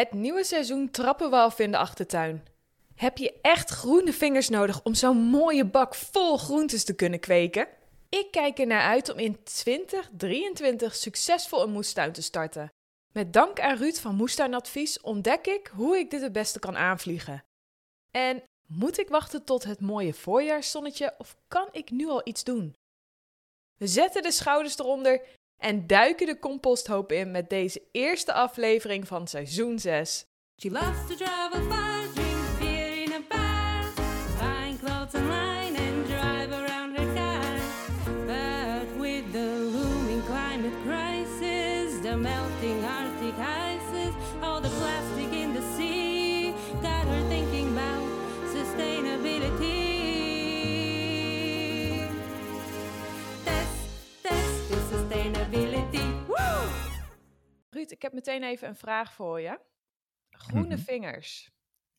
Het nieuwe seizoen trappen we af in de achtertuin. Heb je echt groene vingers nodig om zo'n mooie bak vol groentes te kunnen kweken? Ik kijk er naar uit om in 2023 succesvol een moestuin te starten. Met dank aan Ruud van Moestuinadvies ontdek ik hoe ik dit het beste kan aanvliegen. En moet ik wachten tot het mooie voorjaarszonnetje of kan ik nu al iets doen? We zetten de schouders eronder en duiken de composthoop in met deze eerste aflevering van seizoen 6. She loves to travel far, Ruud, ik heb meteen even een vraag voor je. Groene Mhm. vingers.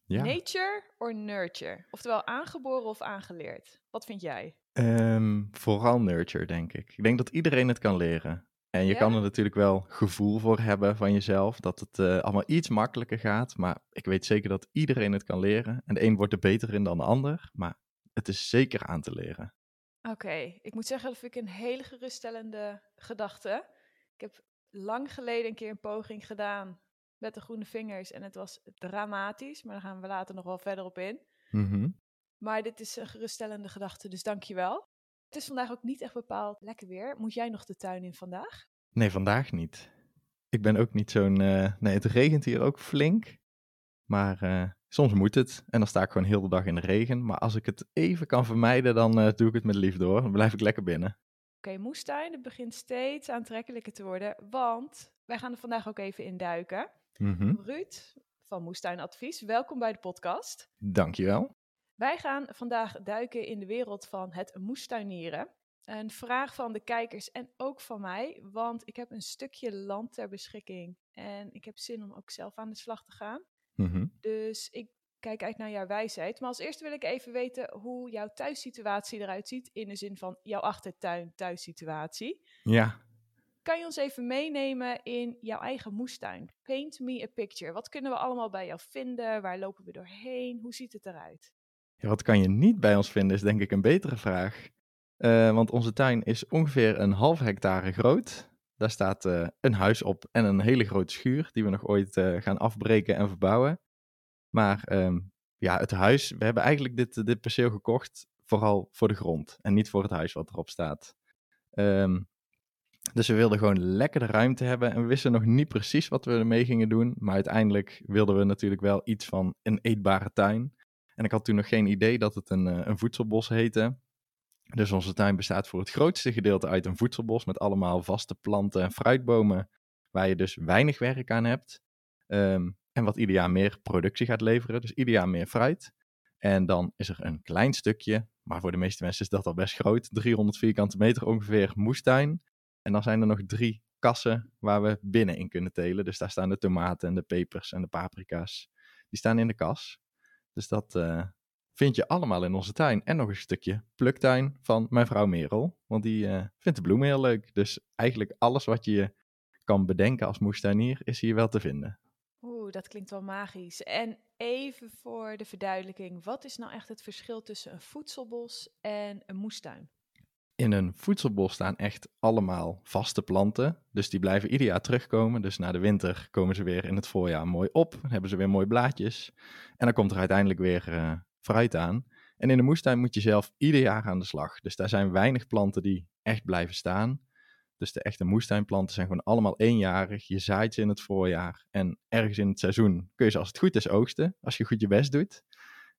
Ja. Nature or nurture? Oftewel aangeboren of aangeleerd? Wat vind jij? Ehm, vooral nurture, denk ik. Ik denk dat iedereen het kan leren. En je Ja? kan er natuurlijk wel gevoel voor hebben van jezelf, dat het eh, allemaal iets makkelijker gaat. Maar ik weet zeker dat iedereen het kan leren. En de een wordt er beter in dan de ander, maar het is zeker aan te leren. Oké, ik moet zeggen dat vind ik een hele geruststellende gedachte. Ik heb lang geleden een keer een poging gedaan met de groene vingers en het was dramatisch, maar daar gaan we later nog wel verder op in. Mhm. Maar dit is een geruststellende gedachte, dus dank je wel. Het is vandaag ook niet echt bepaald lekker weer. Moet jij nog de tuin in vandaag? Nee, vandaag niet. Ik ben ook niet zo'n... eh, nee, het regent hier ook flink. Maar eh, soms moet het. En dan sta ik gewoon heel de dag in de regen. Maar als ik het even kan vermijden, dan eh, doe ik het met liefde hoor. Dan blijf ik lekker binnen. Oké, moestuin, het begint steeds aantrekkelijker te worden, want wij gaan er vandaag ook even in duiken. Mhm. Ruud van Moestuin Advies, welkom bij de podcast. Dankjewel. Wij gaan vandaag duiken in de wereld van het moestuinieren. Een vraag van de kijkers en ook van mij, want ik heb een stukje land ter beschikking en ik heb zin om ook zelf aan de slag te gaan. Mhm. Dus ik kijk uit naar jouw wijsheid. Maar als eerste wil ik even weten hoe jouw thuissituatie eruit ziet, in de zin van jouw achtertuin thuissituatie. Ja, Kan je ons even meenemen in jouw eigen moestuin? Paint me a picture. Wat kunnen we allemaal bij jou vinden? Waar lopen we doorheen? Hoe ziet het eruit? Ja, wat kan je niet bij ons vinden, is denk ik een betere vraag. Eh, want onze tuin is ongeveer een half hectare groot. Daar staat eh, een huis op en een hele grote schuur, die we nog ooit eh, gaan afbreken en verbouwen. Maar ehm, ja, het huis, we hebben eigenlijk dit, dit perceel gekocht vooral voor de grond en niet voor het huis wat erop staat. Ehm, dus we wilden gewoon lekker de ruimte hebben en we wisten nog niet precies wat we ermee gingen doen. Maar uiteindelijk wilden we natuurlijk wel iets van een eetbare tuin. En ik had toen nog geen idee dat het een, eh, een voedselbos heette. Dus onze tuin bestaat voor het grootste gedeelte uit een voedselbos met allemaal vaste planten en fruitbomen, waar je dus weinig werk aan hebt. Ehm, en wat ieder jaar meer productie gaat leveren, dus ieder jaar meer fruit. En dan is er een klein stukje, maar voor de meeste mensen is dat al best groot, 300 vierkante meter ongeveer moestuin. En dan zijn er nog drie kassen waar we binnen in kunnen telen. Dus daar staan de tomaten en de pepers en de paprika's. Die staan in de kas. Dus dat eh, vind je allemaal in onze tuin. En nog een stukje pluktuin van mijn vrouw Merel. Want die eh, vindt de bloemen heel leuk. Dus eigenlijk alles wat je kan bedenken als moestuinier is hier wel te vinden. Dat klinkt wel magisch. En even voor de verduidelijking, wat is nou echt het verschil tussen een voedselbos en een moestuin? In een voedselbos staan echt allemaal vaste planten. Dus die blijven ieder jaar terugkomen. Dus na de winter komen ze weer in het voorjaar mooi op. Hebben ze weer mooie blaadjes. En dan komt er uiteindelijk weer eh, fruit aan. En in de moestuin moet je zelf ieder jaar aan de slag. Dus daar zijn weinig planten die echt blijven staan. Dus de echte moestuinplanten zijn gewoon allemaal eenjarig. Je zaait ze in het voorjaar. En ergens in het seizoen kun je ze als het goed is oogsten. Als je goed je best doet.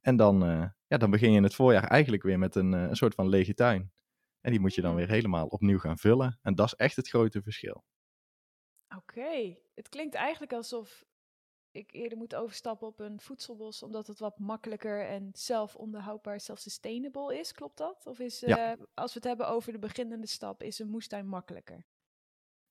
En dan, eh, ja, dan begin je in het voorjaar eigenlijk weer met een, eh, een soort van lege tuin. En die moet je dan weer helemaal opnieuw gaan vullen. En dat is echt het grote verschil. Oké, het klinkt eigenlijk alsof ik eerder moet overstappen op een voedselbos, omdat het wat makkelijker en zelfonderhoudbaar, self-sustainable is. Klopt dat? Of is, Ja. eh, als we het hebben over de beginnende stap, is een moestuin makkelijker?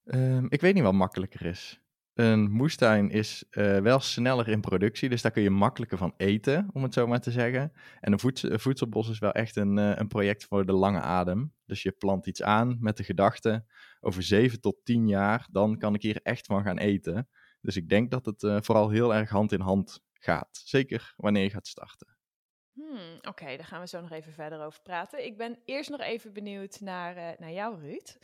Ehm, ik weet niet wat makkelijker is. Een moestuin is eh, wel sneller in productie, dus daar kun je makkelijker van eten, om het zo maar te zeggen. En een voeds- een voedselbos is wel echt een, eh, een project voor de lange adem. Dus je plant iets aan met de gedachte, over zeven tot tien jaar, dan kan ik hier echt van gaan eten. Dus ik denk dat het eh, vooral heel erg hand in hand gaat. Zeker wanneer je gaat starten. Hmm, Oké, daar gaan we zo nog even verder over praten. Ik ben eerst nog even benieuwd naar, eh, naar jou, Ruud.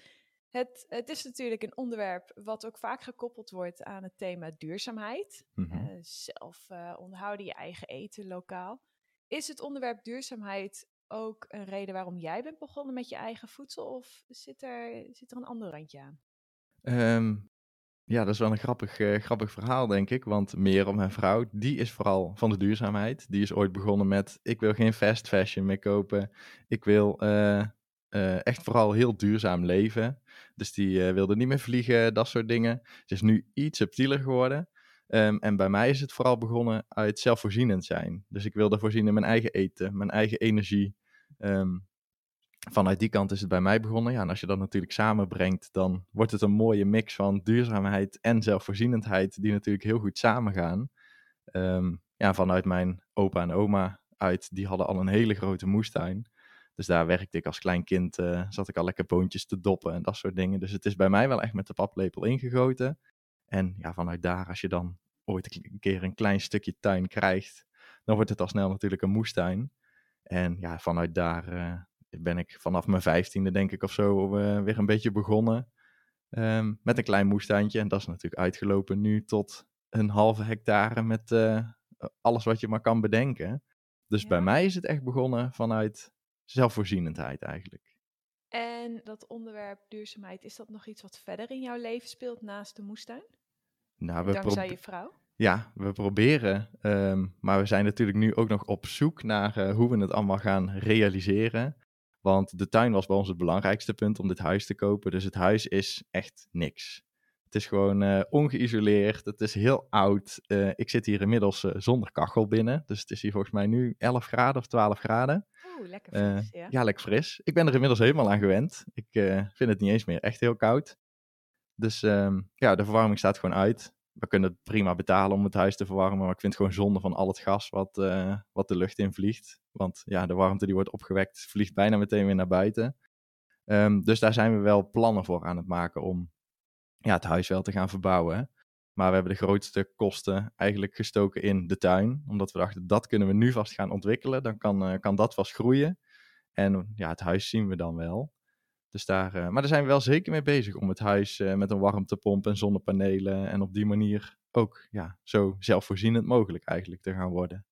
Het, het is natuurlijk een onderwerp wat ook vaak gekoppeld wordt aan het thema duurzaamheid. Mhm. Eh, zelf eh, onderhouden, je eigen eten lokaal. Is het onderwerp duurzaamheid ook een reden waarom jij bent begonnen met je eigen voedsel? Of zit er, zit er een ander randje aan? Ehm, ja, dat is wel een grappig, eh, grappig verhaal, denk ik. Want Merel, mijn vrouw, die is vooral van de duurzaamheid. Die is ooit begonnen met: ik wil geen fast fashion meer kopen. Ik wil eh, eh, echt vooral heel duurzaam leven. Dus die wilde niet meer vliegen, dat soort dingen. Ze is nu iets subtieler geworden. Ehm, en bij mij is het vooral begonnen uit zelfvoorzienend zijn. Dus ik wilde voorzien in mijn eigen eten, mijn eigen energie. Ehm, vanuit die kant is het bij mij begonnen. Ja, en als je dat natuurlijk samenbrengt, dan wordt het een mooie mix van duurzaamheid en zelfvoorzienendheid, die natuurlijk heel goed samengaan. Ehm, ja, vanuit mijn opa en oma uit, die hadden al een hele grote moestuin. Dus daar werkte ik als klein kind, eh, zat ik al lekker boontjes te doppen en dat soort dingen. Dus het is bij mij wel echt met de paplepel ingegoten. En ja, vanuit daar, als je dan ooit een keer een klein stukje tuin krijgt, dan wordt het al snel natuurlijk een moestuin. En ja, vanuit daar eh, ben ik vanaf mijn vijftiende, denk ik, of zo, eh, weer een beetje begonnen. Ehm, met een klein moestuintje. En dat is natuurlijk uitgelopen nu tot een halve hectare met eh, alles wat je maar kan bedenken. Dus bij mij is het echt begonnen vanuit zelfvoorzienendheid eigenlijk. En dat onderwerp duurzaamheid, is dat nog iets wat verder in jouw leven speelt naast de moestuin? Nou, we Dankzij je vrouw? Ja, we proberen. ehm, maar we zijn natuurlijk nu ook nog op zoek naar eh, hoe we het allemaal gaan realiseren. Want de tuin was bij ons het belangrijkste punt om dit huis te kopen. Dus het huis is echt niks. Het is gewoon eh, ongeïsoleerd. Het is heel oud. Eh, ik zit hier inmiddels eh, zonder kachel binnen. Dus het is hier volgens mij nu 11 graden of 12 graden. Oeh, lekker fris, ja. ja, lekker fris. Ik ben er inmiddels helemaal aan gewend. Ik vind het niet eens meer echt heel koud. Dus ehm, ja, de verwarming staat gewoon uit. We kunnen het prima betalen om het huis te verwarmen, maar ik vind het gewoon zonde van al het gas wat, eh, wat de lucht in vliegt. Want ja, de warmte die wordt opgewekt, vliegt bijna meteen weer naar buiten. Ehm, dus daar zijn we wel plannen voor aan het maken om ja, het huis wel te gaan verbouwen. Maar we hebben de grootste kosten eigenlijk gestoken in de tuin. Omdat we dachten, dat kunnen we nu vast gaan ontwikkelen. Dan kan, eh, kan dat vast groeien. En ja, het huis zien we dan wel. Dus daar, eh, maar daar zijn we wel zeker mee bezig om het huis eh, met een warmtepomp en zonnepanelen. En op die manier ook ja, zo zelfvoorzienend mogelijk eigenlijk te gaan worden.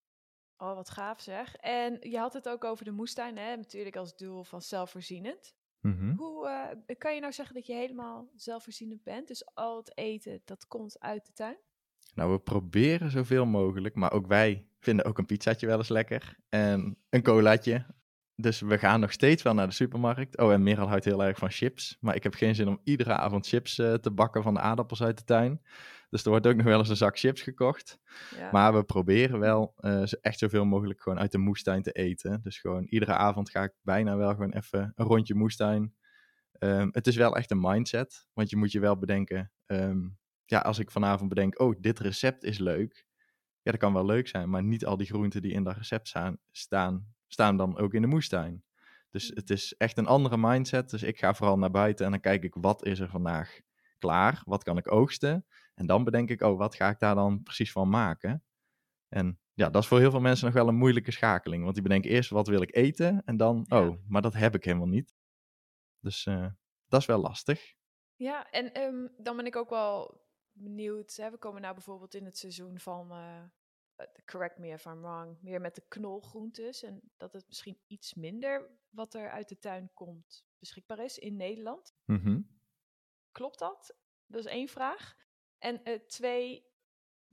Oh, wat gaaf zeg. En je had het ook over de moestuin, hè? natuurlijk als doel van zelfvoorzienend. Mhm. Hoe eh, kan je nou zeggen dat je helemaal zelfvoorzienend bent? Dus al het eten, dat komt uit de tuin? Nou, we proberen zoveel mogelijk, maar ook wij vinden ook een pizzaatje wel eens lekker. En een colaatje. Dus we gaan nog steeds wel naar de supermarkt. Oh, en Merel houdt heel erg van chips. Maar ik heb geen zin om iedere avond chips eh, te bakken van de aardappels uit de tuin. Dus er wordt ook nog wel eens een zak chips gekocht. Ja. Maar we proberen wel eh, echt zoveel mogelijk gewoon uit de moestuin te eten. Dus gewoon iedere avond ga ik bijna wel gewoon even een rondje moestuin. Ehm, het is wel echt een mindset. Want je moet je wel bedenken. ehm, ja, als ik vanavond bedenk, oh, dit recept is leuk. Ja, dat kan wel leuk zijn, maar niet al die groenten die in dat recept staan, staan, dan ook in de moestuin. Dus het is echt een andere mindset. Dus ik ga vooral naar buiten en dan kijk ik, wat is er vandaag klaar? Wat kan ik oogsten? En dan bedenk ik, oh, wat ga ik daar dan precies van maken? En ja, dat is voor heel veel mensen nog wel een moeilijke schakeling. Want die bedenken eerst, wat wil ik eten? En dan, Ja. oh, maar dat heb ik helemaal niet. Dus eh, dat is wel lastig. Ja, en ehm, dan ben ik ook wel benieuwd. Hè? We komen nou bijvoorbeeld in het seizoen van, eh, correct me if I'm wrong, meer met de knolgroentes. En dat het misschien iets minder wat er uit de tuin komt beschikbaar is in Nederland. Mhm. Klopt dat? Dat is één vraag. En eh, twee,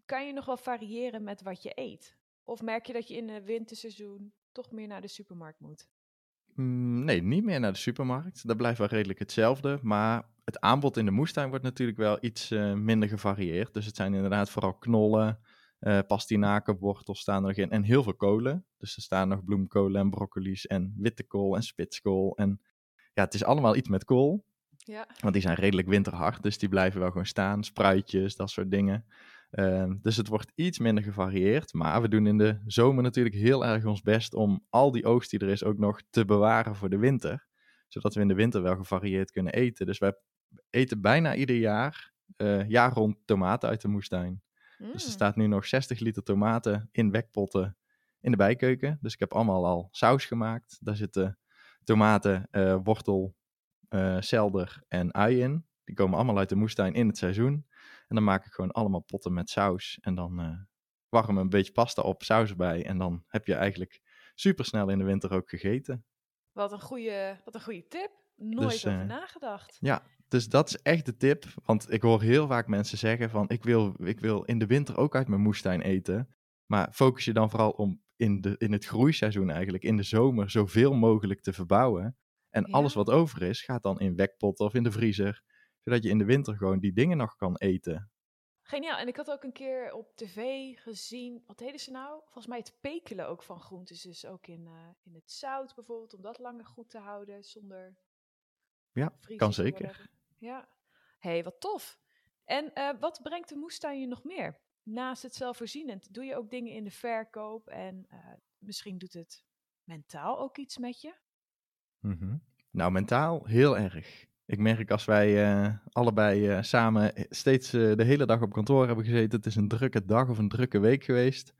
kan je nog wel variëren met wat je eet? Of merk je dat je in het winterseizoen toch meer naar de supermarkt moet? Mm, nee, niet meer naar de supermarkt. Dat blijft wel redelijk hetzelfde. Maar het aanbod in de moestuin wordt natuurlijk wel iets eh, minder gevarieerd. Dus het zijn inderdaad vooral knollen, eh pastinaken, wortels staan er nog in. En heel veel kolen. Dus er staan nog bloemkolen en broccoli's en witte kool en spitskool. En ja, het is allemaal iets met kool. Ja. Want die zijn redelijk winterhard, dus die blijven wel gewoon staan. Spruitjes, dat soort dingen. Ehm, dus het wordt iets minder gevarieerd. Maar we doen in de zomer natuurlijk heel erg ons best om al die oogst die er is ook nog te bewaren voor de winter. Zodat we in de winter wel gevarieerd kunnen eten. Dus wij eten bijna ieder jaar eh jaar rond tomaten uit de moestuin. Dus er Mm. staat nu nog 60 liter tomaten in wekpotten in de bijkeuken. Dus ik heb allemaal al saus gemaakt. Daar zitten tomaten, eh, wortel, eh selder en ui in. Die komen allemaal uit de moestuin in het seizoen. En dan maak ik gewoon allemaal potten met saus. En dan eh warm een beetje pasta op, saus erbij. En dan heb je eigenlijk super snel in de winter ook gegeten. Wat een goede, wat een goede tip. Nooit Dus, over nagedacht. Dus dat is echt de tip. Want ik hoor heel vaak mensen zeggen van ik wil, ik wil in de winter ook uit mijn moestuin eten. Maar focus je dan vooral om in, de, in het groeiseizoen eigenlijk, in de zomer, zoveel mogelijk te verbouwen. En Ja. alles wat over is, gaat dan in wekpotten of in de vriezer. Zodat je in de winter gewoon die dingen nog kan eten. Geniaal. En ik had ook een keer op tv gezien, wat deden ze nou? Volgens mij het pekelen ook van groentes. Dus ook in, eh, in het zout bijvoorbeeld, om dat langer goed te houden zonder Ja, kan zeker. Ja. hey, wat tof. En eh, wat brengt de moestuin je nog meer? Naast het zelfvoorzienend, doe je ook dingen in de verkoop en eh, misschien doet het mentaal ook iets met je? Mhm. Nou, mentaal heel erg. Ik merk als wij eh, allebei samen steeds de hele dag op kantoor hebben gezeten, het is een drukke dag of een drukke week geweest,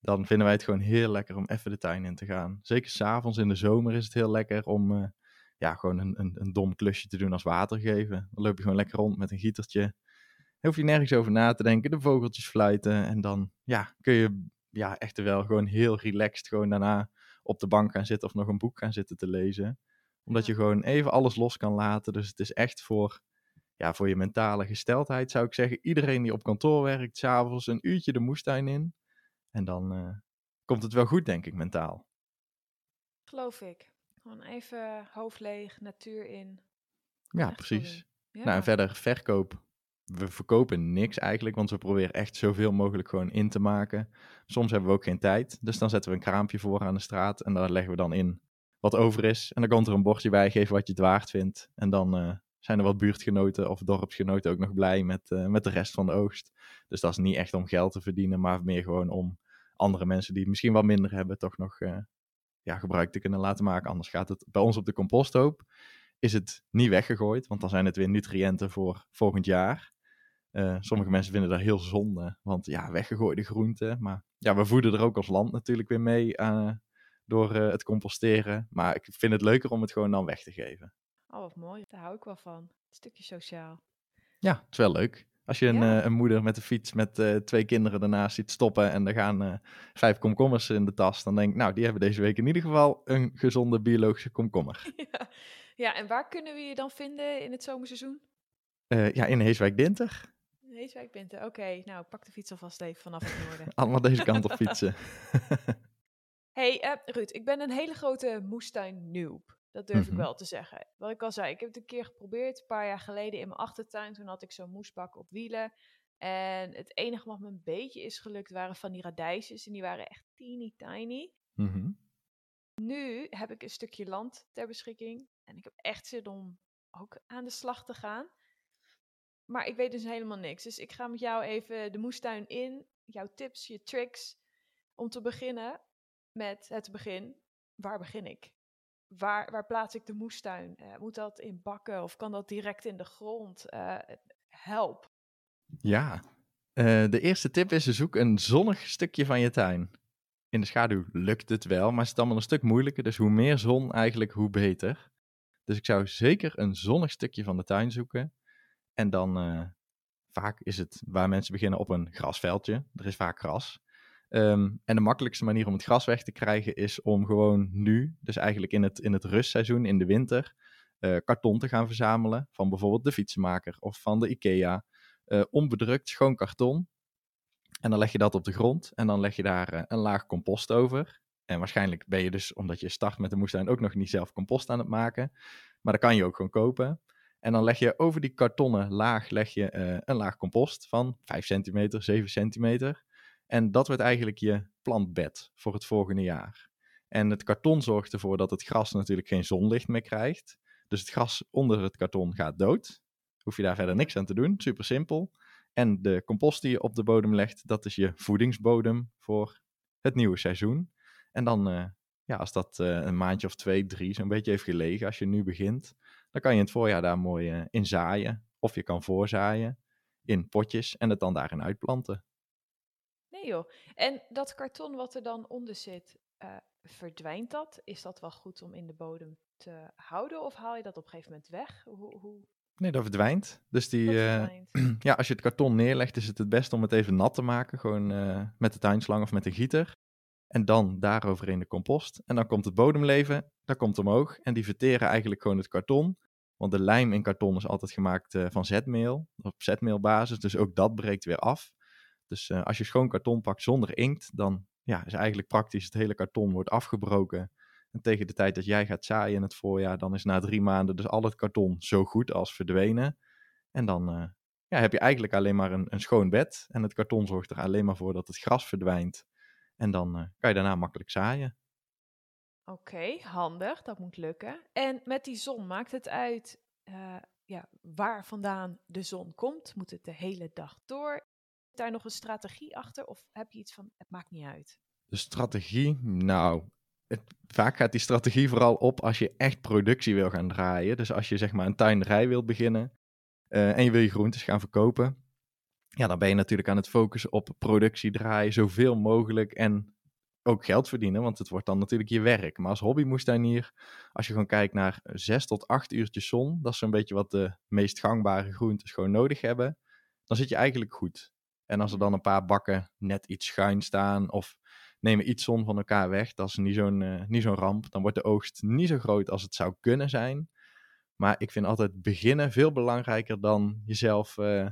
dan vinden wij het gewoon heel lekker om even de tuin in te gaan. Zeker s'avonds in de zomer is het heel lekker om ja, gewoon een, een, een dom klusje te doen als water geven. Dan loop je gewoon lekker rond met een gietertje. Dan hoef je nergens over na te denken, de vogeltjes fluiten en dan ja, kun je ja, echt wel gewoon heel relaxed gewoon daarna op de bank gaan zitten of nog een boek gaan zitten te lezen omdat je gewoon even alles los kan laten. Dus het is echt voor, ja, voor je mentale gesteldheid, zou ik zeggen. Iedereen die op kantoor werkt, s'avonds een uurtje de moestuin in. En dan eh, komt het wel goed, denk ik, mentaal. Geloof ik. Gewoon even hoofd leeg, natuur in. Ja, Echt precies. Ja. Nou, en verder verkoop. We verkopen niks eigenlijk, want we proberen echt zoveel mogelijk gewoon in te maken. Soms hebben we ook geen tijd, dus dan zetten we een kraampje voor aan de straat en daar leggen we dan in wat over is. En dan komt er een bordje bij, geef wat je het waard vindt. En dan eh, zijn er wat buurtgenoten of dorpsgenoten ook nog blij met, eh, met de rest van de oogst. Dus dat is niet echt om geld te verdienen, maar meer gewoon om andere mensen die het misschien wat minder hebben, toch nog eh, ja, gebruik te kunnen laten maken. Anders gaat het bij ons op de composthoop, is het niet weggegooid, want dan zijn het weer nutriënten voor volgend jaar. Eh, sommige mensen vinden dat heel zonde, want ja, weggegooide groenten. Maar ja, we voeden er ook als land natuurlijk weer mee eh, door eh, het composteren. Maar ik vind het leuker om het gewoon dan weg te geven. Oh, wat mooi. Daar hou ik wel van. Een stukje sociaal. Ja, het is wel leuk. Als je een, Ja. eh, een moeder met een fiets met eh, twee kinderen daarnaast ziet stoppen en er gaan eh, vijf komkommers in de tas, dan denk ik, nou, die hebben deze week in ieder geval een gezonde biologische komkommer. ja. ja, en waar kunnen we je dan vinden in het zomerseizoen? Ja, in Heeswijk-Dinter. Heeswijk Binten. Oké, nou pak de fiets alvast even vanaf het noorden. Allemaal deze kant op fietsen. hey, Ruud, ik ben een hele grote moestuin noob. Dat durf ik Mhm. wel te zeggen. Wat ik al zei, ik heb het een keer geprobeerd, een paar jaar geleden in mijn achtertuin. Toen had ik zo'n moesbak op wielen. En het enige wat me een beetje is gelukt waren van die radijsjes. En die waren echt teeny tiny. Mhm. Nu heb ik een stukje land ter beschikking. En ik heb echt zin om ook aan de slag te gaan. Maar ik weet dus helemaal niks. Dus ik ga met jou even de moestuin in. Jouw tips, je tricks. Om te beginnen met het begin. Waar begin ik? Waar, waar plaats ik de moestuin? Eh, moet dat in bakken of kan dat direct in de grond? Eh, help. Ja, eh, de eerste tip is: zoek een zonnig stukje van je tuin. In de schaduw lukt het wel, maar het is allemaal een stuk moeilijker. Dus hoe meer zon eigenlijk, hoe beter. Dus ik zou zeker een zonnig stukje van de tuin zoeken. En dan vaak is het waar mensen beginnen op een grasveldje. Er is vaak gras. Ehm, en de makkelijkste manier om het gras weg te krijgen is om gewoon nu, dus eigenlijk in het, in het rustseizoen, in de winter, eh, karton te gaan verzamelen. Van bijvoorbeeld de fietsenmaker of van de IKEA eh, onbedrukt schoon karton. En dan leg je dat op de grond en dan leg je daar eh, een laag compost over. En waarschijnlijk ben je dus, omdat je start met de moestuin, ook nog niet zelf compost aan het maken. Maar dat kan je ook gewoon kopen. En dan leg je over die kartonnen laag leg je, een laag compost van 5 centimeter, 7 centimeter. En dat wordt eigenlijk je plantbed voor het volgende jaar. En het karton zorgt ervoor dat het gras natuurlijk geen zonlicht meer krijgt. Dus het gras onder het karton gaat dood. Hoef je daar verder niks aan te doen. Super simpel. En de compost die je op de bodem legt, dat is je voedingsbodem voor het nieuwe seizoen. En dan, eh, ja, als dat eh, een maandje of twee, drie zo'n beetje heeft gelegen, als je nu begint, dan kan je in het voorjaar daar mooi eh, in zaaien. Of je kan voorzaaien. in potjes en het dan daarin uitplanten. Nee joh. En dat karton wat er dan onder zit, eh, verdwijnt dat? Is dat wel goed om in de bodem te houden? Of haal je dat op een gegeven moment weg? Hoe, hoe Nee, dat verdwijnt. Dus die, eh, ja, als je het karton neerlegt, is het het beste om het even nat te maken. Gewoon eh, met de tuinslang of met een gieter. En dan daaroverheen de compost. En dan komt het bodemleven, dat komt omhoog. En die verteren eigenlijk gewoon het karton. Want de lijm in karton is altijd gemaakt van zetmeel, op zetmeelbasis. Dus ook dat breekt weer af. Dus eh, als je schoon karton pakt zonder inkt, dan ja, is eigenlijk praktisch het hele karton wordt afgebroken. En tegen de tijd dat jij gaat zaaien in het voorjaar, dan is na drie maanden dus al het karton zo goed als verdwenen. En dan eh, ja, heb je eigenlijk alleen maar een, een schoon bed. En het karton zorgt er alleen maar voor dat het gras verdwijnt. En dan eh, kan je daarna makkelijk zaaien. Oké, handig. Dat moet lukken. En met die zon, maakt het uit ja, waar vandaan de zon komt? Moet het de hele dag door? Daar nog een strategie achter? Of heb je iets van, het maakt niet uit? De strategie, nou, het, vaak gaat die strategie vooral op als je echt productie wil gaan draaien. Dus als je zeg maar een tuinderij wilt beginnen eh, en je wil je groentes gaan verkopen. Ja, dan ben je natuurlijk aan het focussen op productie draaien, zoveel mogelijk en ook geld verdienen, want het wordt dan natuurlijk je werk. Maar als hobbymoestuinier, als je gewoon kijkt naar zes tot acht uurtjes zon, dat is zo'n beetje wat de meest gangbare groentes gewoon nodig hebben, dan zit je eigenlijk goed. En als er dan een paar bakken net iets schuin staan of nemen iets zon van elkaar weg, dat is niet zo'n eh, niet zo'n ramp. Dan wordt de oogst niet zo groot als het zou kunnen zijn. Maar ik vind altijd beginnen veel belangrijker dan jezelf eh,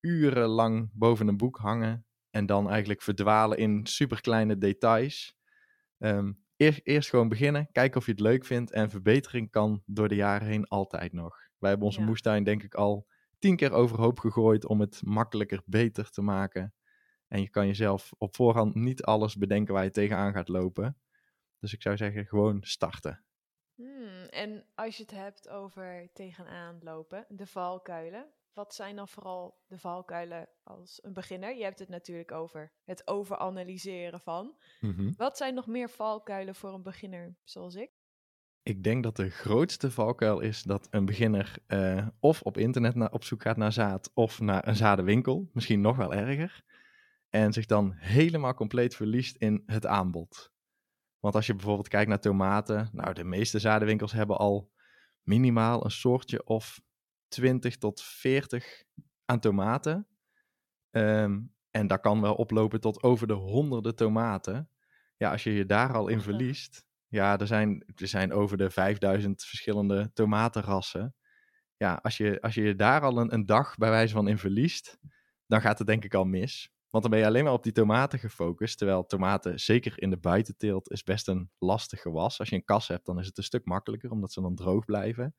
urenlang boven een boek hangen en dan eigenlijk verdwalen in superkleine details. Ehm, eerst, eerst gewoon beginnen, kijken of je het leuk vindt en verbetering kan door de jaren heen altijd nog. Wij hebben onze Ja. moestuin denk ik al tien keer overhoop gegooid om het makkelijker, beter te maken. En je kan jezelf op voorhand niet alles bedenken waar je tegenaan gaat lopen. Dus ik zou zeggen, gewoon starten. Hmm, en als je het hebt over tegenaan lopen, de valkuilen. Wat zijn dan vooral de valkuilen als een beginner? Je hebt het natuurlijk over het overanalyseren van. Wat zijn nog meer valkuilen voor een beginner zoals ik? Ik denk dat de grootste valkuil is dat een beginner eh, of op internet op zoek gaat naar zaad of naar een zadenwinkel, misschien nog wel erger, en zich dan helemaal compleet verliest in het aanbod. Want als je bijvoorbeeld kijkt naar tomaten, nou de meeste zadenwinkels hebben al minimaal een soortje of 20 tot 40 aan tomaten. Ehm, en dat kan wel oplopen tot over de honderden tomaten. Ja, als je je daar al in verliest. Ja, er zijn, er zijn over de 5000 verschillende tomatenrassen. Ja, als je, als je daar al een, een dag bij wijze van in verliest, dan gaat het denk ik al mis. Want dan ben je alleen maar op die tomaten gefocust. Terwijl tomaten, zeker in de buitenteelt, is best een lastig gewas. Als je een kas hebt, dan is het een stuk makkelijker, omdat ze dan droog blijven.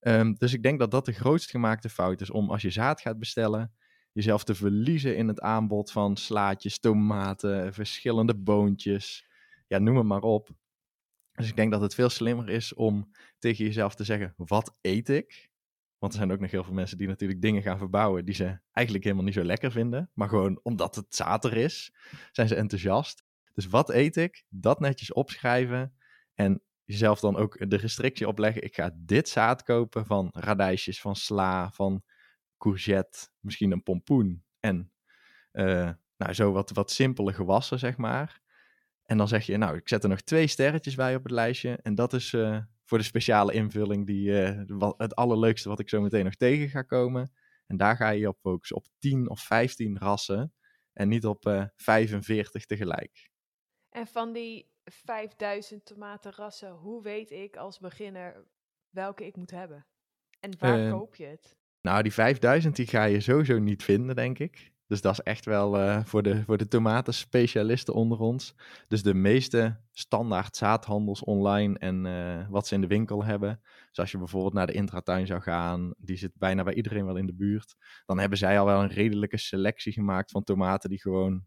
Ehm, dus ik denk dat dat de grootst gemaakte fout is om als je zaad gaat bestellen, jezelf te verliezen in het aanbod van slaatjes, tomaten, verschillende boontjes. Ja, noem het maar op. Dus ik denk dat het veel slimmer is om tegen jezelf te zeggen: wat eet ik? Want er zijn ook nog heel veel mensen die natuurlijk dingen gaan verbouwen die ze eigenlijk helemaal niet zo lekker vinden. Maar gewoon omdat het zaad er is, zijn ze enthousiast. Dus wat eet ik? Dat netjes opschrijven. En jezelf dan ook de restrictie opleggen. Ik ga dit zaad kopen van radijsjes, van sla, van courgette, misschien een pompoen. En eh, nou, zo wat, wat simpele gewassen, zeg maar. En dan zeg je, nou, ik zet er nog twee sterretjes bij op het lijstje. En dat is eh, voor de speciale invulling die, eh, wat, het allerleukste wat ik zo meteen nog tegen ga komen. En daar ga je je op focussen, op 10 of 15 rassen. En niet op eh 45 tegelijk. En van die 5000 tomatenrassen, hoe weet ik als beginner welke ik moet hebben? En waar Ehm, koop je het? Nou, die 5000 die ga je sowieso niet vinden, denk ik. Dus dat is echt wel eh, voor, de, voor de tomatenspecialisten onder ons. Dus de meeste standaard zaadhandels online en eh, wat ze in de winkel hebben. Dus als je bijvoorbeeld naar de intratuin zou gaan, die zit bijna bij iedereen wel in de buurt. Dan hebben zij al wel een redelijke selectie gemaakt van tomaten die gewoon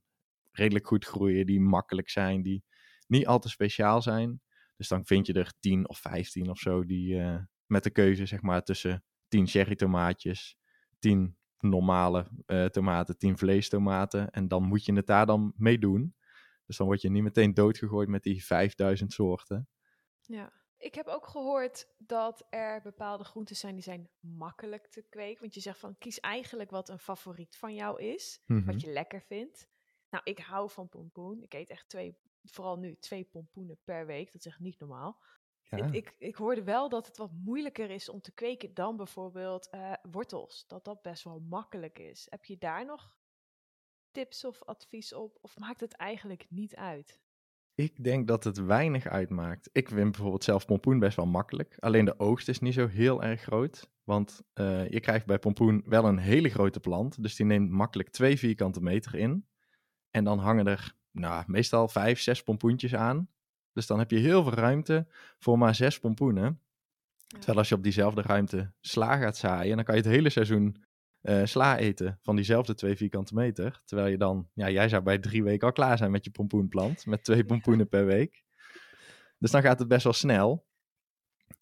redelijk goed groeien, die makkelijk zijn, die niet al te speciaal zijn. Dus dan vind je er 10 of 15 of zo die eh, met de keuze zeg maar tussen 10 cherry tomaatjes, 10 normale eh, tomaten, 10 vleestomaten. En dan moet je het daar dan mee doen. Dus dan word je niet meteen doodgegooid met die 5000 soorten. Ja. Ik heb ook gehoord dat er bepaalde groenten zijn die zijn makkelijk te kweken. Want je zegt van kies eigenlijk wat een favoriet van jou is. Mhm. Wat je lekker vindt. Nou, ik hou van pompoen. Ik eet echt twee, vooral nu, twee pompoenen per week. Dat is echt niet normaal. Ja. Ik, ik, ik hoorde wel dat het wat moeilijker is om te kweken dan bijvoorbeeld eh, wortels. Dat dat best wel makkelijk is. Heb je daar nog tips of advies op? Of maakt het eigenlijk niet uit? Ik denk dat het weinig uitmaakt. Ik vind bijvoorbeeld zelf pompoen best wel makkelijk. Alleen de oogst is niet zo heel erg groot. Want eh, je krijgt bij pompoen wel een hele grote plant. Dus die neemt makkelijk twee vierkante meter in. En dan hangen er nou, meestal vijf, zes pompoentjes aan. Dus dan heb je heel veel ruimte voor maar zes pompoenen. Terwijl als je op diezelfde ruimte sla gaat zaaien, dan kan je het hele seizoen eh, sla eten van diezelfde twee vierkante meter. Terwijl je dan, ja, jij zou bij drie weken al klaar zijn met je pompoenplant, met twee pompoenen per week. Dus dan gaat het best wel snel.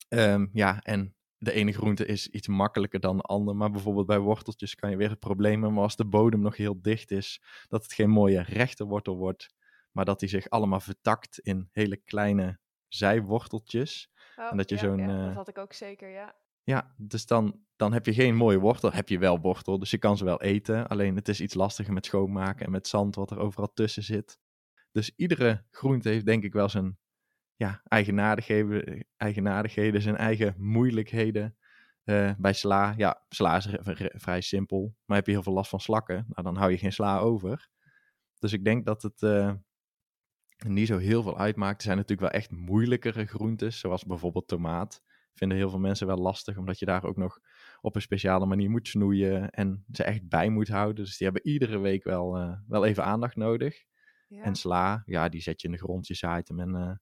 Ehm, ja, en de ene groente is iets makkelijker dan de andere. Maar bijvoorbeeld bij worteltjes kan je weer het probleem hebben als de bodem nog heel dicht is, dat het geen mooie rechte wortel wordt, maar dat die zich allemaal vertakt in hele kleine zijworteltjes. Oh, En dat je ja, zo'n, ja, eh, dat had ik ook zeker, ja. Ja, dus dan, dan heb je geen mooie wortel. Heb je wel wortel, dus je kan ze wel eten. Alleen het is iets lastiger met schoonmaken en met zand wat er overal tussen zit. Dus iedere groente heeft denk ik wel zijn ja, eigenaardigheden, eigenaardigheden, zijn eigen moeilijkheden. Eh, bij sla, ja, sla is vrij simpel. Maar heb je heel veel last van slakken, nou, dan hou je geen sla over. Dus ik denk dat het eh, niet zo heel veel uitmaakt. Er zijn natuurlijk wel echt moeilijkere groentes, zoals bijvoorbeeld tomaat. Vinden heel veel mensen wel lastig, omdat je daar ook nog op een speciale manier moet snoeien en ze echt bij moet houden. Dus die hebben iedere week wel, eh, wel even aandacht nodig. ja. En sla, ja, die zet je in de grond, je zaait hem en eh,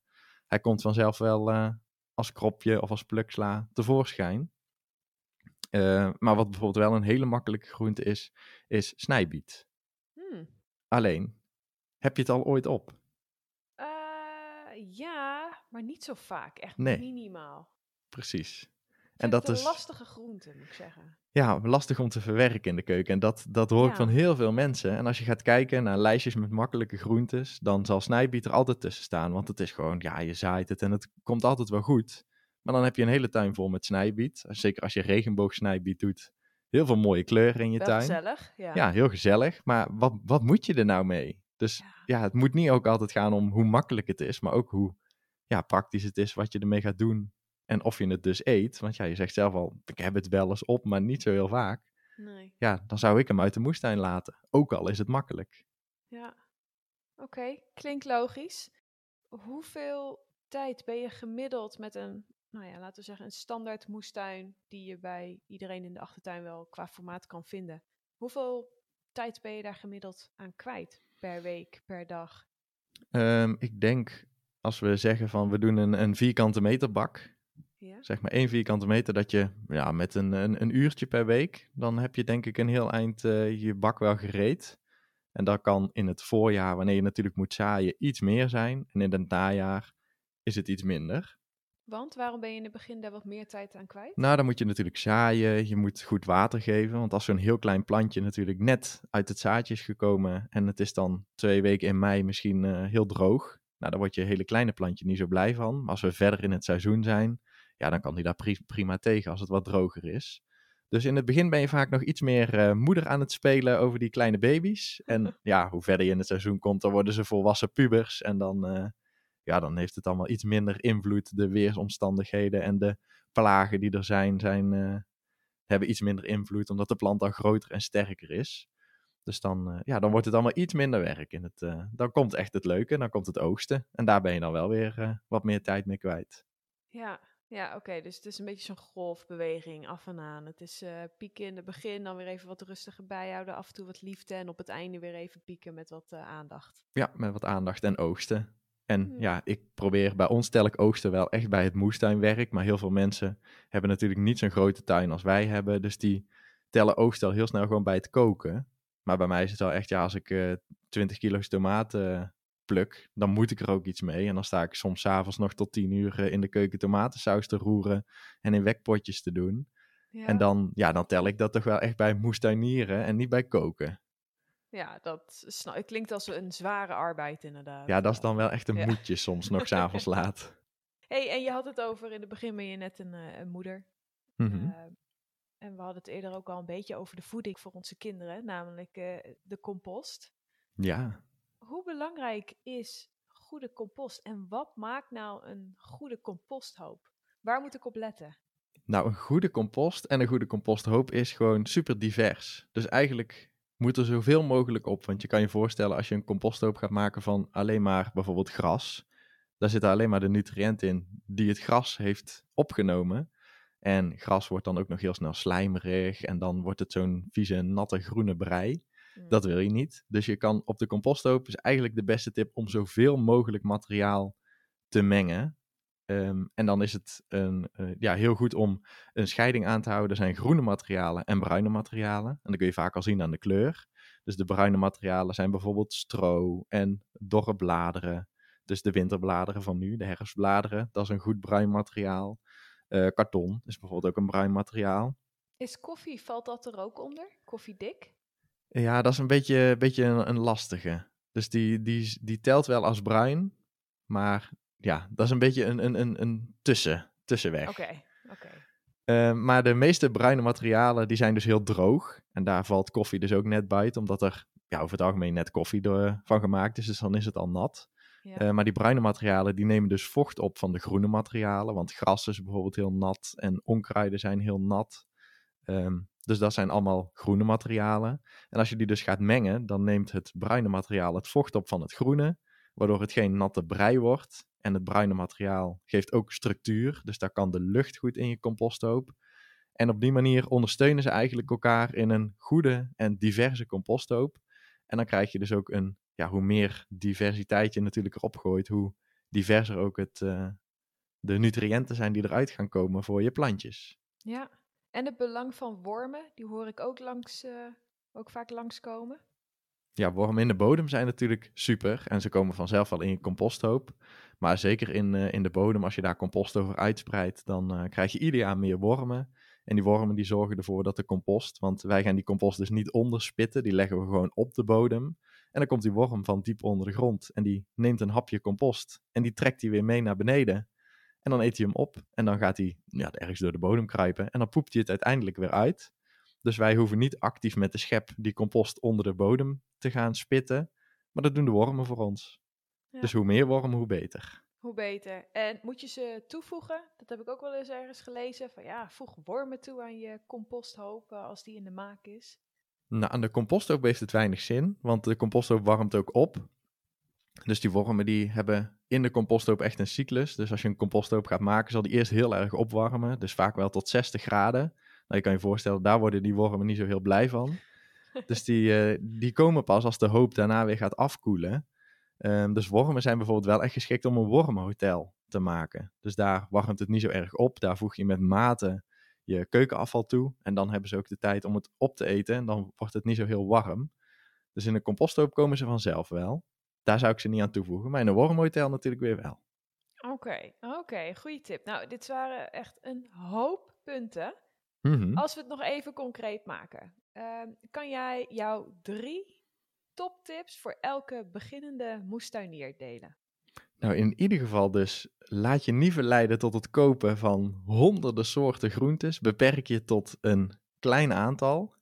hij komt vanzelf wel eh, als kropje of als pluksla tevoorschijn. Maar wat bijvoorbeeld wel een hele makkelijke groente is, is snijbiet. Hmm. Alleen, heb je het al ooit op? Ja, maar niet zo vaak. Echt Nee. minimaal. Precies. En dat het een is lastige groente, moet ik zeggen. ja, lastig om te verwerken in de keuken. En dat, dat hoor ik van heel veel mensen. En als je gaat kijken naar lijstjes met makkelijke groentes, dan zal snijbiet er altijd tussen staan. Want het is gewoon, ja, je zaait het en het komt altijd wel goed. Maar dan heb je een hele tuin vol met snijbiet. Zeker als je regenboogsnijbiet doet. Heel veel mooie kleuren in je Wel tuin. gezellig, ja. Ja, heel gezellig. Maar wat, wat moet je er nou mee? Dus Ja. ja, het moet niet ook altijd gaan om hoe makkelijk het is, maar ook hoe ja, praktisch het is, wat je ermee gaat doen. En of je het dus eet. Want ja, je zegt zelf al, ik heb het wel eens op, maar niet zo heel vaak. Nee. Ja, dan zou ik hem uit de moestuin laten. Ook al is het makkelijk. Ja. Oké, klinkt logisch. Hoeveel tijd ben je gemiddeld met een, nou ja, laten we zeggen, een standaard moestuin die je bij iedereen in de achtertuin wel qua formaat kan vinden? Hoeveel tijd ben je daar gemiddeld aan kwijt? Per week, per dag? Ehm, ik denk, als we zeggen van we doen een, een vierkante meter bak, Ja? zeg maar één vierkante meter, dat je ja, met een, een, een uurtje per week, dan heb je denk ik een heel eind eh, je bak wel gereed. En dat kan in het voorjaar, wanneer je natuurlijk moet zaaien, iets meer zijn. En in het najaar is het iets minder. Want waarom ben je in het begin daar wat meer tijd aan kwijt? Nou, dan moet je natuurlijk zaaien, je moet goed water geven. Want als zo'n heel klein plantje natuurlijk net uit het zaadje is gekomen en het is dan twee weken in mei misschien eh, heel droog. Nou, dan wordt je hele kleine plantje niet zo blij van. Maar als we verder in het seizoen zijn, ja, dan kan die daar pri- prima tegen als het wat droger is. Dus in het begin ben je vaak nog iets meer eh, moeder aan het spelen over die kleine baby's. En ja, hoe verder je in het seizoen komt, dan worden ze volwassen pubers. En dan, eh, ja, dan heeft het allemaal iets minder invloed. De weersomstandigheden en de plagen die er zijn, zijn eh, hebben iets minder invloed, omdat de plant dan groter en sterker is. Dus dan, eh, ja, dan wordt het allemaal iets minder werk. In het, eh, dan komt echt het leuke, dan komt het oogsten. En daar ben je dan wel weer wat meer tijd mee kwijt. Ja, ja oké. Dus het is een beetje zo'n golfbeweging af en aan. Het is pieken in het begin, dan weer even wat rustiger bijhouden, af en toe wat liefde en op het einde weer even pieken met wat aandacht. Ja, met wat aandacht en oogsten. En Hmm. ja, ik probeer, bij ons tel ik oogsten wel echt bij het moestuinwerk. Maar heel veel mensen hebben natuurlijk niet zo'n grote tuin als wij hebben. Dus die tellen oogsten al heel snel gewoon bij het koken. Maar bij mij is het wel echt, ja, als ik eh 20 kilo's tomaten eh, pluk, dan moet ik er ook iets mee. En dan sta ik soms 's avonds nog tot 10 uur eh, in de keuken tomatensaus te roeren en in wekpotjes te doen. Ja, En dan, ja, dan tel ik dat toch wel echt bij moestuinieren en niet bij koken. Ja dat het klinkt als een zware arbeid inderdaad. Ja, dat is dan wel echt een Ja. moedje soms nog s'avonds laat. hey, en je had het over, in het begin ben je net een, eh, een moeder. Eh, en we hadden het eerder ook al een beetje over de voeding voor onze kinderen, namelijk eh, de compost. Ja, Hoe belangrijk is goede compost en wat maakt nou een goede composthoop? Waar moet ik op letten? Nou, een goede compost en een goede composthoop is gewoon super divers. Dus eigenlijk moet er zoveel mogelijk op. Want je kan je voorstellen, als je een composthoop gaat maken van alleen maar bijvoorbeeld gras, daar zitten alleen maar de nutriënten in die het gras heeft opgenomen. En gras wordt dan ook nog heel snel slijmerig en dan wordt het zo'n vieze, natte, groene brei. Mm. Dat wil je niet. Dus je kan op de composthoop, is eigenlijk de beste tip om zoveel mogelijk materiaal te mengen. Ehm, en dan is het een, eh, ja, heel goed om een scheiding aan te houden. Er zijn groene materialen en bruine materialen. En dat kun je vaak al zien aan de kleur. Dus de bruine materialen zijn bijvoorbeeld stro en dorre bladeren. Dus de winterbladeren van nu, de herfstbladeren, dat is een goed bruin materiaal. Eh, karton is bijvoorbeeld ook een bruin materiaal. Is koffie, valt dat er ook onder? Koffiedik? Ja, dat is een beetje, beetje een, een lastige. Dus die, die, die telt wel als bruin. Maar ja, dat is een beetje een, een, een, een tussen, tussenweg. Oké, oké. Eh, maar de meeste bruine materialen die zijn dus heel droog. En daar valt koffie dus ook net buiten, omdat er ja, over het algemeen net koffie door, van gemaakt is. Dus dan is het al nat. Ja. Eh, maar die bruine materialen die nemen dus vocht op van de groene materialen. Want gras is bijvoorbeeld heel nat en onkruiden zijn heel nat. Ehm, dus dat zijn allemaal groene materialen. En als je die dus gaat mengen, dan neemt het bruine materiaal het vocht op van het groene. Waardoor het geen natte brei wordt. En het bruine materiaal geeft ook structuur. Dus daar kan de lucht goed in je composthoop. En op die manier ondersteunen ze eigenlijk elkaar in een goede en diverse composthoop. En dan krijg je dus ook een, ja, hoe meer diversiteit je natuurlijk erop gooit, hoe diverser ook het, eh, de nutriënten zijn die eruit gaan komen voor je plantjes. ja. En het belang van wormen, die hoor ik ook, langs, eh, ook vaak langskomen. Ja, wormen in de bodem zijn natuurlijk super en ze komen vanzelf wel in je composthoop. Maar zeker in, eh, in de bodem, als je daar compost over uitspreidt, dan eh, krijg je ieder jaar meer wormen. En die wormen die zorgen ervoor dat de compost, want wij gaan die compost dus niet onderspitten, die leggen we gewoon op de bodem. En dan komt die worm van diep onder de grond en die neemt een hapje compost en die trekt die weer mee naar beneden. En dan eet hij hem op en dan gaat hij ja, ergens door de bodem kruipen en dan poept hij het uiteindelijk weer uit. Dus wij hoeven niet actief met de schep die compost onder de bodem te gaan spitten, maar dat doen de wormen voor ons. Ja. Dus hoe meer wormen, hoe beter. Hoe beter. En moet je ze toevoegen? Dat heb ik ook wel eens ergens gelezen. Van ja, voeg wormen toe aan je composthoop eh, als die in de maak is. Nou, aan de composthoop heeft het weinig zin, want de composthoop warmt ook op. Dus die wormen die hebben in de composthoop echt een cyclus. Dus als je een composthoop gaat maken, zal die eerst heel erg opwarmen. Dus vaak wel tot 60 graden. Nou, je kan je voorstellen, daar worden die wormen niet zo heel blij van. Dus die, eh, die komen pas als de hoop daarna weer gaat afkoelen. Ehm, dus wormen zijn bijvoorbeeld wel echt geschikt om een wormenhotel te maken. Dus daar warmt het niet zo erg op. Daar voeg je met mate je keukenafval toe. En dan hebben ze ook de tijd om het op te eten. En dan wordt het niet zo heel warm. Dus in een composthoop komen ze vanzelf wel. Daar zou ik ze niet aan toevoegen. Maar in een wormhotel natuurlijk weer wel. Oké, oké, goede tip. Nou, dit waren echt een hoop punten. Mhm. Als we het nog even concreet maken, ehm, kan jij jouw drie toptips voor elke beginnende moestuinier delen? Nou, in ieder geval dus, laat je niet verleiden tot het kopen van honderden soorten groentes. Beperk je tot een klein aantal.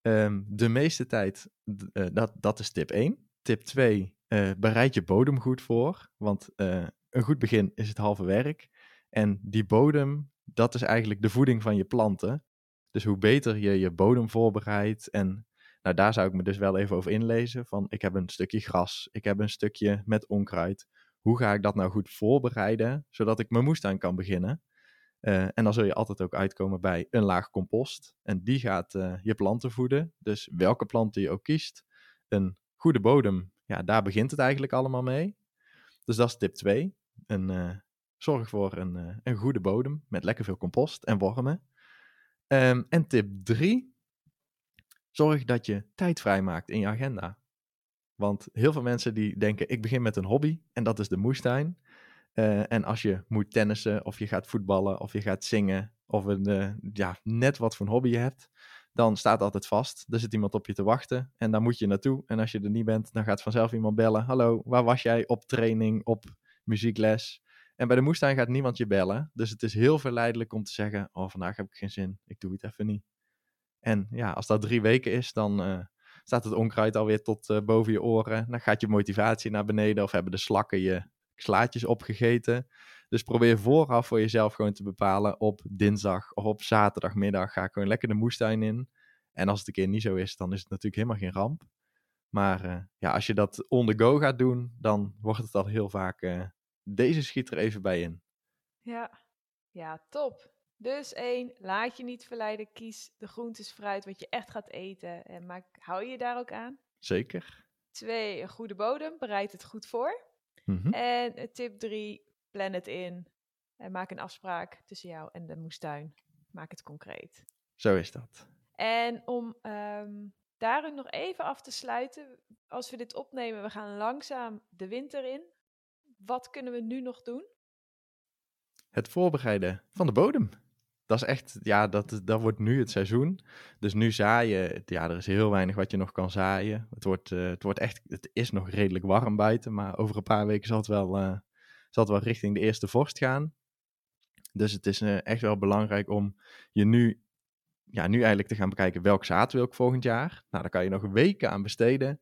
Ehm, de meeste tijd, eh, dat, dat is tip 1. Tip 2, eh, bereid je bodem goed voor. Want eh, een goed begin is het halve werk. En die bodem, dat is eigenlijk de voeding van je planten. Dus hoe beter je je bodem voorbereidt en nou, daar zou ik me dus wel even over inlezen. Van ik heb een stukje gras, ik heb een stukje met onkruid. Hoe ga ik dat nou goed voorbereiden, zodat ik mijn moestuin kan beginnen? Eh, en dan zul je altijd ook uitkomen bij een laag compost. En die gaat eh, je planten voeden. Dus welke planten je ook kiest, een goede bodem, ja, daar begint het eigenlijk allemaal mee. Dus dat is tip 2. Een, eh, zorg voor een, eh, een goede bodem met lekker veel compost en wormen. Ehm, en tip 3, zorg dat je tijd vrijmaakt in je agenda. Want heel veel mensen die denken, ik begin met een hobby en dat is de moestuin. Eh, en als je moet tennissen of je gaat voetballen of je gaat zingen of een, eh, ja, net wat voor een hobby je hebt, dan staat altijd vast. Er zit iemand op je te wachten en daar moet je naartoe. En als je er niet bent, dan gaat vanzelf iemand bellen. Hallo, waar was jij op training, op muziekles? En bij de moestuin gaat niemand je bellen. Dus het is heel verleidelijk om te zeggen: Oh, vandaag heb ik geen zin. Ik doe het even niet. En ja, als dat drie weken is, dan eh, staat het onkruid alweer tot eh, boven je oren. Dan gaat je motivatie naar beneden of hebben de slakken je slaatjes opgegeten. Dus probeer vooraf voor jezelf gewoon te bepalen op dinsdag of op zaterdagmiddag ga ik gewoon lekker de moestuin in. En als het een keer niet zo is, dan is het natuurlijk helemaal geen ramp. Maar eh, ja, als je dat on the go gaat doen, dan wordt het al heel vaak deze schiet er even bij in. Ja, ja, top. Dus één, laat je niet verleiden. Kies de groentes, fruit wat je echt gaat eten. En maak, hou je je daar ook aan. Zeker. Twee, een goede bodem. Bereid het goed voor. Mhm. En eh, tip drie, plan het in. En maak een afspraak tussen jou en de moestuin. Maak het concreet. Zo is dat. En om ehm daarin nog even af te sluiten. Als we dit opnemen, we gaan langzaam de winter in. Wat kunnen we nu nog doen? Het voorbereiden van de bodem. Dat is echt, ja, dat, dat wordt nu het seizoen. Dus nu zaaien, ja, er is heel weinig wat je nog kan zaaien. Het wordt, eh, het wordt echt, het is nog redelijk warm buiten, maar over een paar weken zal het wel, eh, zal het wel richting de eerste vorst gaan. Dus het is eh, echt wel belangrijk om je nu, ja, nu eigenlijk te gaan bekijken welk zaad wil ik volgend jaar. Nou, daar kan je nog weken aan besteden.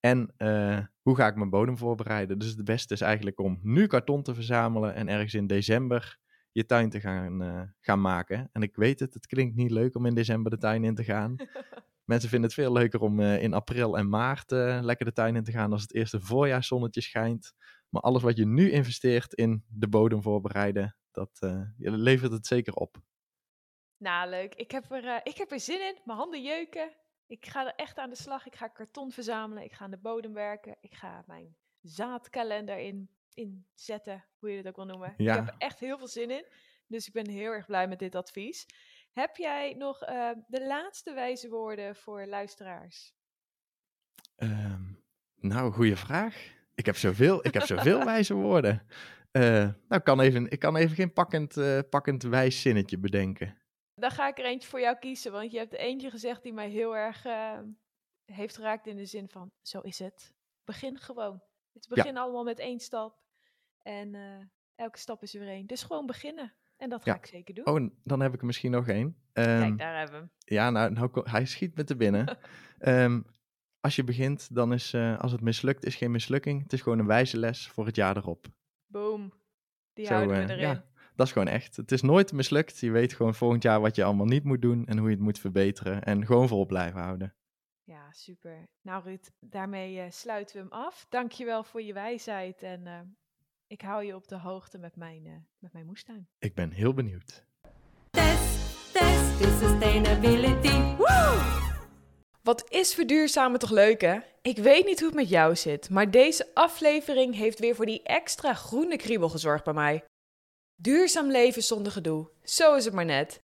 En eh, hoe ga ik mijn bodem voorbereiden? Dus het beste is eigenlijk om nu karton te verzamelen en ergens in december je tuin te gaan, eh, gaan maken. En ik weet het, het klinkt niet leuk om in december de tuin in te gaan. Mensen vinden het veel leuker om eh, in april en maart lekker de tuin in te gaan als het eerste voorjaarszonnetje schijnt. Maar alles wat je nu investeert in de bodem voorbereiden, dat levert het zeker op. Nou, leuk. Ik heb, er, ik heb er zin in. Mijn handen jeuken. Ik ga er echt aan de slag. Ik ga karton verzamelen. Ik ga aan de bodem werken. Ik ga mijn zaadkalender in, inzetten. Hoe je het ook wil noemen. Ja. Ik heb er echt heel veel zin in. Dus ik ben heel erg blij met dit advies. Heb jij nog eh, de laatste wijze woorden voor luisteraars? Ehm, nou, goede vraag. Ik heb zoveel, ik heb zoveel wijze woorden. Eh, nou, ik kan, even, ik kan even geen pakkend, eh, pakkend wijs zinnetje bedenken. Dan ga ik er eentje voor jou kiezen. Want je hebt eentje gezegd die mij heel erg eh, heeft geraakt in de zin van... Zo is het. Begin gewoon. Het begin allemaal met één stap. En eh, elke stap is er weer één. Dus gewoon beginnen. En dat ga Ja. ik zeker doen. Oh, dan heb ik er misschien nog één. Ehm, Kijk, daar hebben we hem. Ja, nou, nou hij schiet me te binnen. Ehm, als je begint, dan is, eh, als het mislukt, is geen mislukking. Het is gewoon een wijze les voor het jaar erop. Boom. Die Zo, houden we erin. ja. Dat is gewoon echt. Het is nooit mislukt. Je weet gewoon volgend jaar wat je allemaal niet moet doen en hoe je het moet verbeteren. En gewoon vol blijven houden. Ja, super. Nou Ruud, daarmee eh, sluiten we hem af. Dankjewel voor je wijsheid. En eh, ik hou je op de hoogte met mijn, eh, met mijn moestuin. Ik ben heel benieuwd. Test, test is sustainability. Woo! Wat is verduurzamen toch leuk, hè? Ik weet niet hoe het met jou zit, maar deze aflevering heeft weer voor die extra groene kriebel gezorgd bij mij. Duurzaam leven zonder gedoe, zo is het maar net.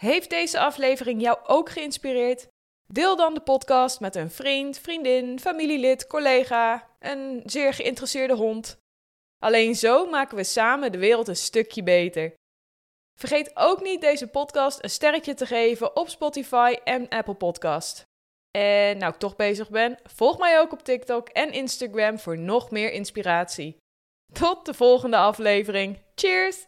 Heeft deze aflevering jou ook geïnspireerd? Deel dan de podcast met een vriend, vriendin, familielid, collega, een zeer geïnteresseerde hond. Alleen zo maken we samen de wereld een stukje beter. Vergeet ook niet deze podcast een sterretje te geven op Spotify en Apple Podcast. En nou ik toch bezig ben, volg mij ook op TikTok en Instagram voor nog meer inspiratie. Tot de volgende aflevering. Cheers!